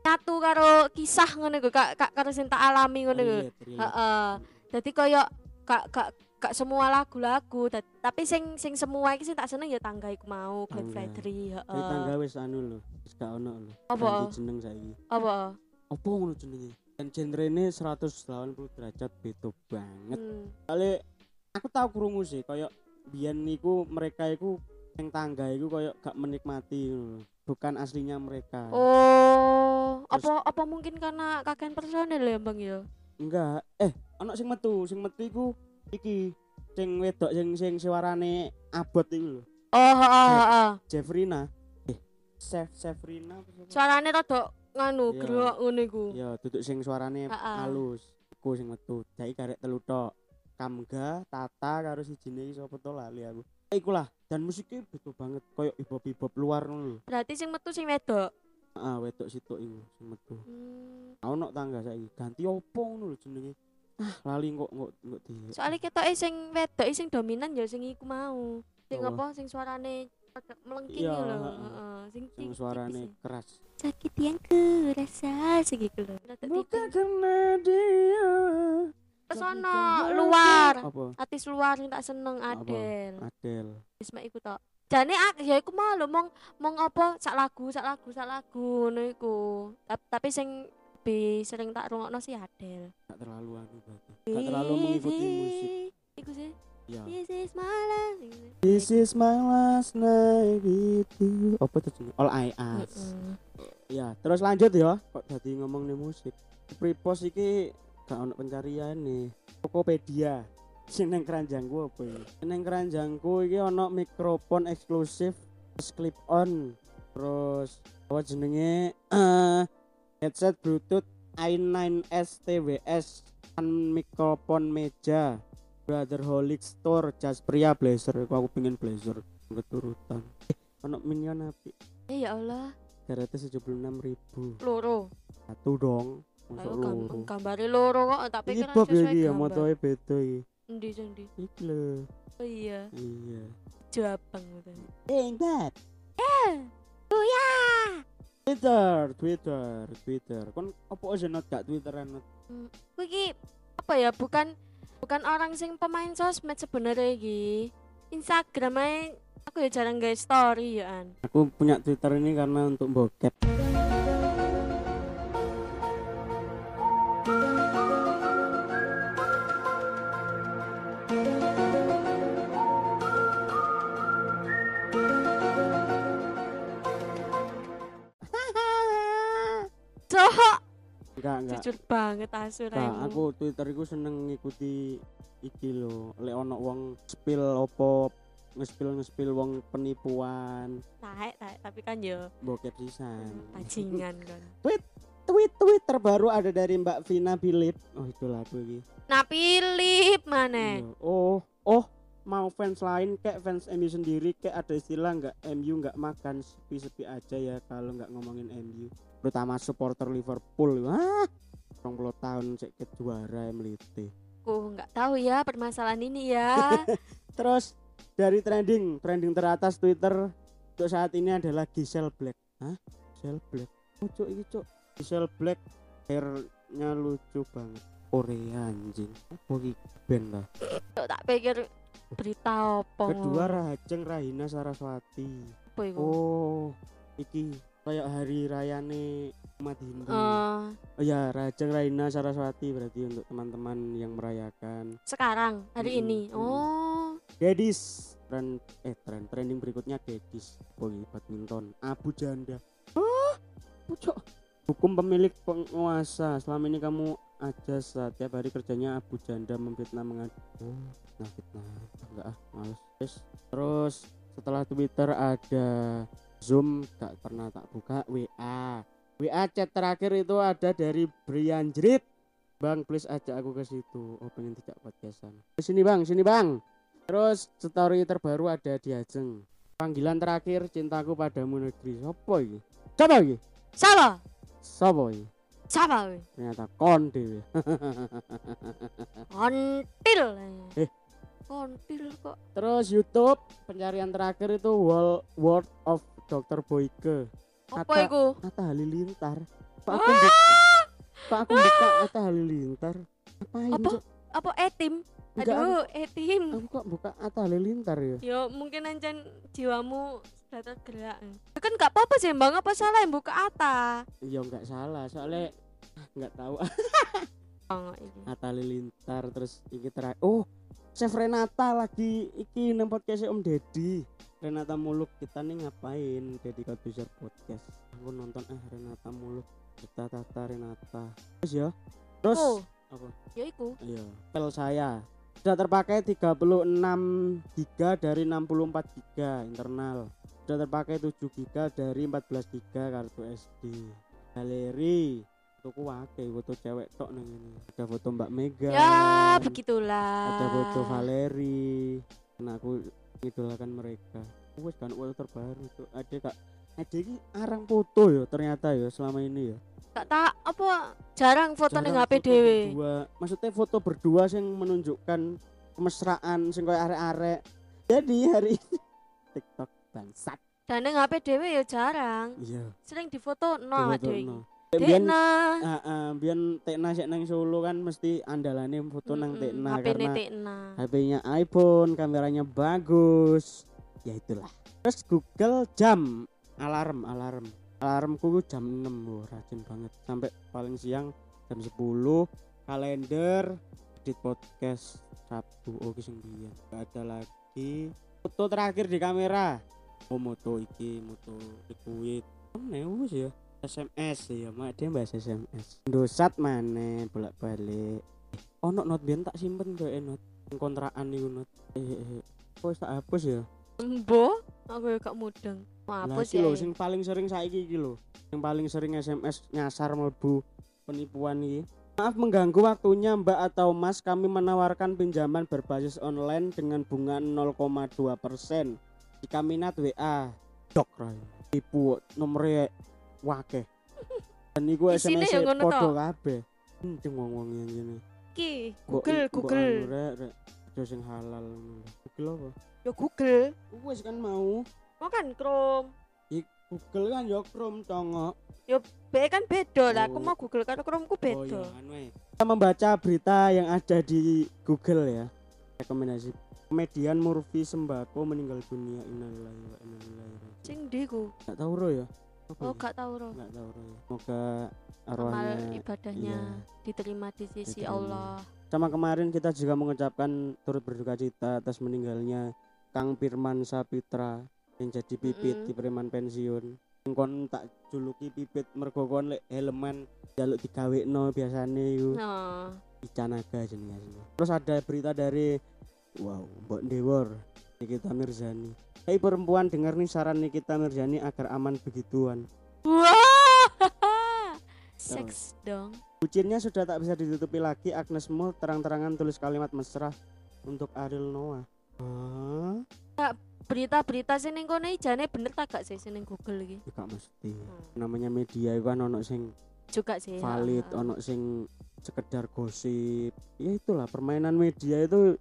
nyatu karo kisah ngono iku kak kak karo tak alami ngono. Heeh. Dadi koyo gak gak gak semua lagu-lagu tapi sing sing semua iki sing tak seneng ya tangga iku mau Glenn Tangga. Fredly, Tapi heeh. tangga wis anu lho, wis gak ono lho. Apa? Jeneng saiki. Apa? Apa ngono jenenge? Dan genre ini 180 derajat beda banget. Hmm. Kali aku tahu krungu sih kayak biyen niku mereka iku yang tangga iku kayak gak menikmati ngono. Bukan aslinya mereka. Oh, Terus- apa apa mungkin karena kakean personil ya, Bang ya? Enggak. Eh, ono sing metu, sing metu iku iki sing wedok sing sing suarane abot iku lho. Oh, heeh, heeh. Jeffrina. Eh, Chef Jeffrina? Suarane rada nganu, Iya. gerok ngono iku. Ya, duduk sing suarane Ha-ha. halus. Iku sing metu. Saiki karek telu tok. Kamga, Tata karo sijine sapa to lali aku. Iku lah, dan musiknya beda banget koyo hip-hop luar ngono lho. Berarti sing metu sing wedok. Heeh, wedok sitok iku sing metu. Hmm. Ono tangga saiki. Ganti opo ngono lho jenenge. Ah, lali kok kok kok di. Soalnya ketoke sing wedok sing dominan ya sing iku mau. Sing Apa? apa? Sing suarane melengking Iya, lho. heeh. Heeh, sing sing suarane keras. sakit yang ku rasa lho. Rada Bukan karena dia. Pesono luar. Apa? Artis luar sing tak seneng Apa? Adele. Adele. Wis mek iku tok. Jane ya iku mau lho mong mong apa sak lagu sak lagu sak lagu ngono iku. Ta- Tapi sing lebih sering tak rungokno sih Adele. Gak terlalu anu. Gak terlalu mengikuti musik. Iku sih. Ya. This is my. Iku sih. This is my last night with you. Apa tuh? All I ask. Heeh. Ya, terus lanjut ya. Kok jadi ngomong nih musik. Prepos iki gak ono pencarian nih. Tokopedia. Sing nang keranjangku apa ini? Nang keranjangku iki ono mikrofon eksklusif terus clip on. Terus apa jenenge? Eh headset Bluetooth i9s TWS kan mikrofon meja Brother Holic Store jas pria blazer Kok aku pengen blazer keturutan eh ono minion api Eh, ya Allah, 376 ribu loro. satu dong Ayo loro gam- gambare loro kok tak iki pikir Bob ya sesuai iki ya motoe beda iki Endi sendi? iki lho Oh iya, iya jabang gitu. eh that Oh ya. Twitter Twitter Twitter kon apa aja not gak Twitteran not Kuwi iki apa ya bukan bukan orang sing pemain sosmed sebenarnya iki. Instagram ae aku ya jarang guys story ya an. aku punya Twitter ini karena untuk bokep Cok, enggak enggak jujur banget asu Nah, aku Twitter iku seneng ngikuti iki lho, lek ono wong spill opo ngespil ngespil wong penipuan Taek, taek, tapi kan yo bokep sisan. bajingan kan. Tweet tweet terbaru ada dari Mbak Vina Philip. Oh itu lagu iki. Nah, Philip mana? Iya. Oh oh mau fans lain kayak fans MU sendiri kayak ada istilah nggak MU nggak makan sepi-sepi aja ya kalau nggak ngomongin MU terutama supporter Liverpool wah 20 tahun cek ke juara meliti Aku nggak tahu ya permasalahan ini ya. Terus dari trending, trending teratas Twitter untuk saat ini adalah Giselle Black. Hah? Giselle Black. Oh, cuk, ini cuk. Giselle Black hairnya lucu banget. Korea anjing. Apa iki band lah. Cok, tak pikir berita apa. Kedua Rahajeng Rahina Saraswati. apa iku? Oh, iki kayak hari rayane umat Hindu. Eh, Oh. Ya, Rahajeng Rahina Saraswati berarti untuk teman-teman yang merayakan. Sekarang hari Mm-mm, ini. Oh, Gadis tren eh tren trending berikutnya gadis Boy badminton. Abu Janda. Oh pucuk. Hukum pemilik penguasa. Selama ini kamu aja setiap hari kerjanya Abu Janda memfitnah mengadu. Oh nah fitnah. Enggak ah males. Terus setelah Twitter ada Zoom gak pernah tak buka WA WA chat terakhir itu ada dari Brian Jrit. Bang please ajak aku ke situ. Oh pengen tidak podcastan. Sini bang sini bang. Terus story terbaru ada di Ajeng. Panggilan terakhir cintaku padamu negeri. Sopo ini Siapa ini Siapa? Sopo ini weh? ternyata kon dewe Kontil. Eh. Kontil kok. terus YouTube pencarian terakhir itu World, World of Dr. Boyke Apa iku? Atta Halilintar Pak aku buka Pak aku buka Atta Halilintar Apa? Cuk? Apa etim? Enggak, Aduh, etim. aku kok buka Atta Halilintar ya Ya mungkin ancen jiwamu sudah tergerak. Kan gak apa-apa sih bang, apa salah yang buka Ata? iya nggak salah soalnya ah, nggak tahu Oh, ini. Atta Halilintar terus iki terakhir oh Chef Renata lagi iki nang podcast Om Deddy Renata Muluk kita nih ngapain Deddy Corbuzier podcast aku nonton eh Renata Muluk kita tata Renata terus ya terus Oh, apa ya iku. Iya, pel saya sudah terpakai 36 giga dari 64 giga internal. Sudah terpakai 7 giga dari 14 giga kartu SD. Galeri fotoku wake foto cewek tok nang ini. Ada foto Mbak Mega. Ya, begitulah. Ada foto Valeri. Karena aku idolakan mereka. Wes kan foto terbaru tuh. Ada kak ada ini arang foto ya ternyata ya selama ini ya. Gak tak apa jarang foto Jarang HP berdua. Maksudnya foto berdua yang menunjukkan kemesraan sing koyo arek-arek. Jadi hari ini TikTok bangsat. Dan ning HP dhewe ya jarang. Iya. Sering difoto no no. Biyen Dekna. heeh, biyen Tekna sik nang Solo kan mesti andalane foto nang Mm-mm, Tekna HP karena Tekna. HP-nya iPhone, kameranya bagus. Ya itulah. Terus Google jam alarm, alarm. Alarmku jam 6 loh, rajin banget. Sampai paling siang jam 10 kalender edit podcast Sabtu oh kisah biyen. Gak ada lagi foto terakhir di kamera. Oh moto iki, moto ikuit. Mana wis ya? SMS ya, mak dia bahas SMS. Dosat mana bolak-balik. Ono not biyen tak simpen kok not kontrakan niku not. Eh, eh, eh. Kok tak hapus ya? Mbo, aku ya gak mudeng. Hapus iki ya. lho sing paling sering saiki iki lho. Yang paling sering SMS nyasar mlebu penipuan iki. Maaf mengganggu waktunya Mbak atau Mas, kami menawarkan pinjaman berbasis online dengan bunga 0,2 persen. Jika minat WA, dok rai. Tipu nomornya wakeh. Dan iku Isine SMS ya ngono podo to? kabeh. Wong-wong yang gini. Ki, Google, Google. anu rek, rek. Aja sing halal ngono. Google apa? Ya Google. Wes kan mau. Mau kan Chrome. Google kan ya Chrome congok. Be kan beda lah. Aku Oh. mau Google karo Chrome ku Oh iya, beda. anu ae. Kita membaca berita yang ada di Google ya. Rekomendasi. Komedian Murphy Sembako meninggal dunia. Innalillahi wa inna ilaihi raji'un. Sing ndi ku? Gak tahu ro ya? Apa Oh, gak tahu roh. Nggak tahu ro ya. Semoga Amal arwahnya ibadahnya iya. diterima di sisi Diterima. Allah. sama kemarin kita juga mengucapkan turut berduka cita atas meninggalnya Kang Firman Sapitra yang jadi pipit Mm-mm. di preman pensiun kon tak juluki pipit mergo kon lek helman jaluk digawekno biasane yuk Nah, Icanaga jenenge. Terus ada berita dari wow, Mbok Dewor Nikita Mirzani. Hei perempuan dengar nih saran Nikita Mirzani agar aman begituan. wah, seks dong. Bucinnya sudah tak bisa ditutupi lagi Agnes Mo terang-terangan tulis kalimat mesra untuk Ariel Noah. Hah? Berita-berita sing ning kono jane bener tak gak sih sing ning Google iki? Ya, gak mesti. Hmm. Namanya media itu kan ono sing Juga sih. valid, heeh. ono sing sekedar gosip. Ya itulah permainan media itu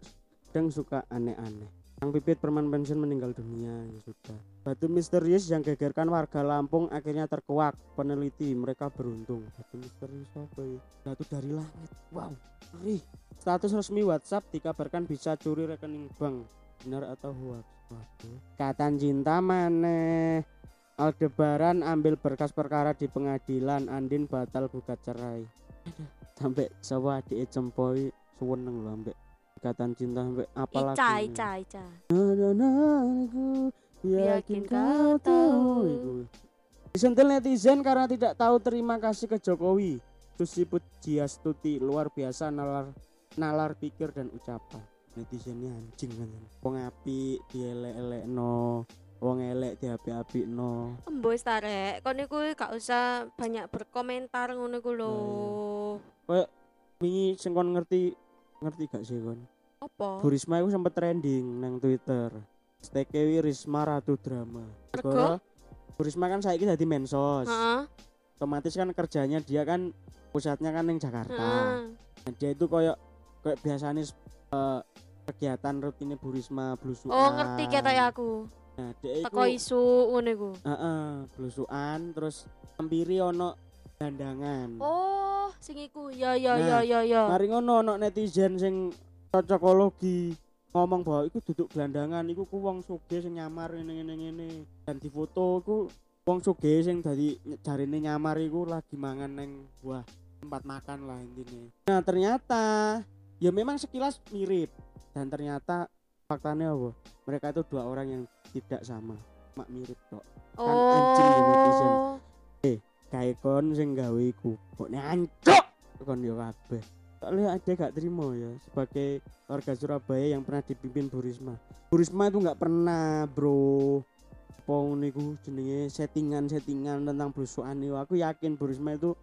kadang suka aneh-aneh. Sang Pipit perman pensiun meninggal dunia ya sudah. Batu misterius yang gegerkan warga Lampung akhirnya terkuak. Peneliti mereka beruntung. Batu misterius apa ya? Batu dari langit. Wow, ngeri. Status resmi WhatsApp dikabarkan bisa curi rekening bank. Benar atau hoax? Waduh. Katan cinta maneh. Aldebaran ambil berkas perkara di pengadilan. Andin batal gugat cerai. Sampai sawa adik cempoi suweneng lho ambek ikatan cinta sampai apa lagi? Ica, Ica, Ica. Yakin Yakin kau kau tahu. Disentil netizen karena tidak tahu terima kasih ke Jokowi Susi Pujiastuti luar biasa nalar nalar pikir dan ucapan netizennya anjing kan wong apik dielek-elekno wong elek diapik-apikno ta rek, kon niku gak usah banyak berkomentar ngono iku lho. koyo wingi sing kon ngerti ngerti gak sih kon Apa? Bu Risma itu sempet trending nang Twitter Stekewi Risma Ratu Drama Mergo? Bu Risma kan saiki dadi mensos Heeh. otomatis kan kerjanya dia kan pusatnya kan yang Jakarta Heeh. Nah, dia itu koyo koyo biasanya eh, kegiatan rutinnya Bu Risma blusukan Oh, ngerti ya aku. nah dia Teko itu isu ngono iku. heeh blusukan terus hampiri ono dandangan. Oh, sing iku. Ya ya ya Nah, ya ya. mari ngono ono netizen sing cocokologi ngomong bahwa iku duduk gelandangan iku ku wong sugih sing nyamar ngene ngene ngene. Dan di foto iku wong sugih sing dadi ny- jarine nyamar iku lagi mangan neng buah tempat makan lah intinya nah ternyata ya memang sekilas mirip. Dan ternyata faktanya apa? Mereka itu dua orang yang tidak sama. Mak mirip kok. Kan anjing ya netizen. Kayak kon sing gawe iku kok nancok kon yo kabeh. Soalnya ada gak terima ya sebagai warga Surabaya yang pernah dipimpin Bu Risma. Itu nggak pernah bro. Pong niku jenenge? Settingan-settingan tentang blusukan itu. Aku yakin Bu Risma itu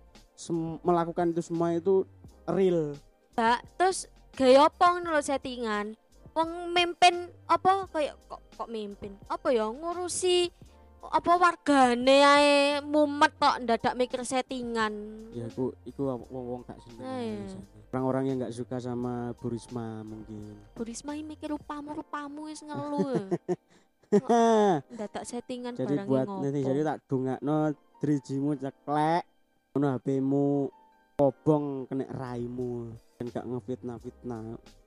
melakukan itu semua itu real. Mbak, terus gaya apa ngono settingan? Wong mimpin apa? Kayak kok kok mimpin? Apa ya ngurusi apa wargane ae mumet tok ndadak mikir settingan. ya aku iku wong-wong gak seneng biasanya. orang-orang yang nggak suka sama Bu Risma mungkin Bu Risma iki mikir rupamu rupamu wis ngeluh. Ndadak settingan jadi barang buat ngopo. netizen tak dongakno drijimu ceklek ngono HP-mu kobong kena raimu dan gak ngefitnah fitnah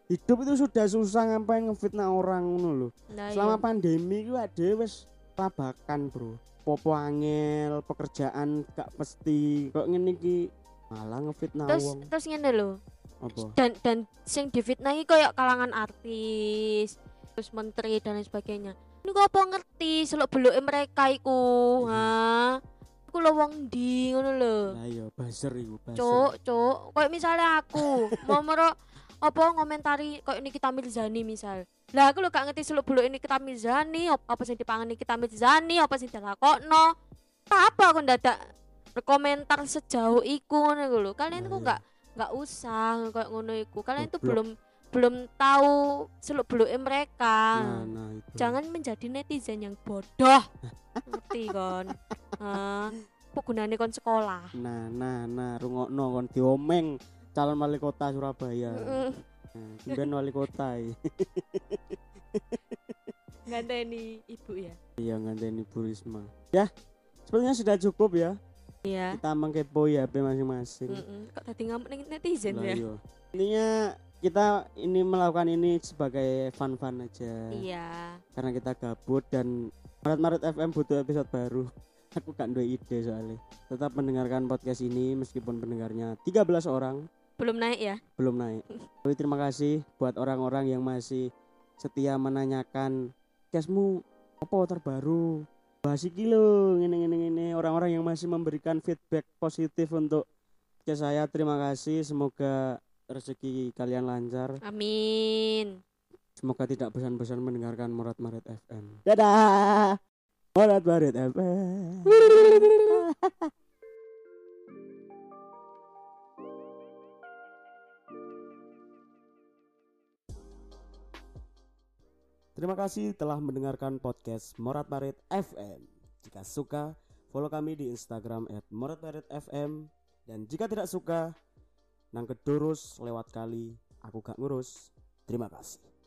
hidup itu sudah susah ngapain ngefitnah orang ngono loh Nah, selama iya. pandemi itu ada wes labakan bro popo angel pekerjaan gak pasti kok ngene iki malah ngefitnah terus wong terus ngene lho. apa Dan dan sing difitnahi kayak kalangan artis, terus menteri dan lain sebagainya. Ini kok apa ngerti seluk beluke mereka iku, ha? Iku lho wong ndi ngono lho. lah iya buzzer iku buzzer Cuk, cuk, kayak misalnya aku mau mero apa ngomentari kayak Nikita Mirzani misal. Lah aku lho gak ngerti seluk beluk ini Nikita Mirzani, apa, apa sing dipangan Nikita Mirzani, apa sing dilakokno. Apa aku ndadak berkomentar sejauh iku ngono lho. Kalian tuh iya. gak gak usah kayak ngono iku. Kalian tuh belum belum tahu seluk beluke mereka. nah nah itu Jangan menjadi netizen yang bodoh. Ngerti kon? Apa gunane kon sekolah? Nah, nah, nah, rungokno kon diomeng calon wali kota Surabaya. Mm. Kemudian wali kota ya. nganteni ibu ya Iya nganteni Bu Risma. Ya, sepertinya sudah cukup ya. iya Kita mengkepoi HP masing-masing. Mm-mm. kok tadi ngamuk netizen Lah ya iya. Intinya kita ini melakukan ini sebagai fun-fun aja. iya Karena kita gabut dan Maret-Maret FM butuh episode baru. Aku gak ada ide soalnya. Tetap mendengarkan podcast ini meskipun pendengarnya 13 orang. Belum naik ya belum naik. Tapi terima kasih buat orang-orang yang masih setia menanyakan casmu apa terbaru. Bahas iki lho, ngene ngene ngene. Orang-orang yang masih memberikan feedback positif untuk ke saya terima kasih. Semoga rezeki kalian lancar. amin Semoga tidak bosan-bosan mendengarkan Morat Marit FM. Dadah. Morat Marit FM. Terima kasih telah mendengarkan podcast Morat Marit FM. Jika suka, follow kami di Instagram @moratmaritfm dan jika tidak suka, nang kedurus lewat kali aku gak ngurus. Terima kasih.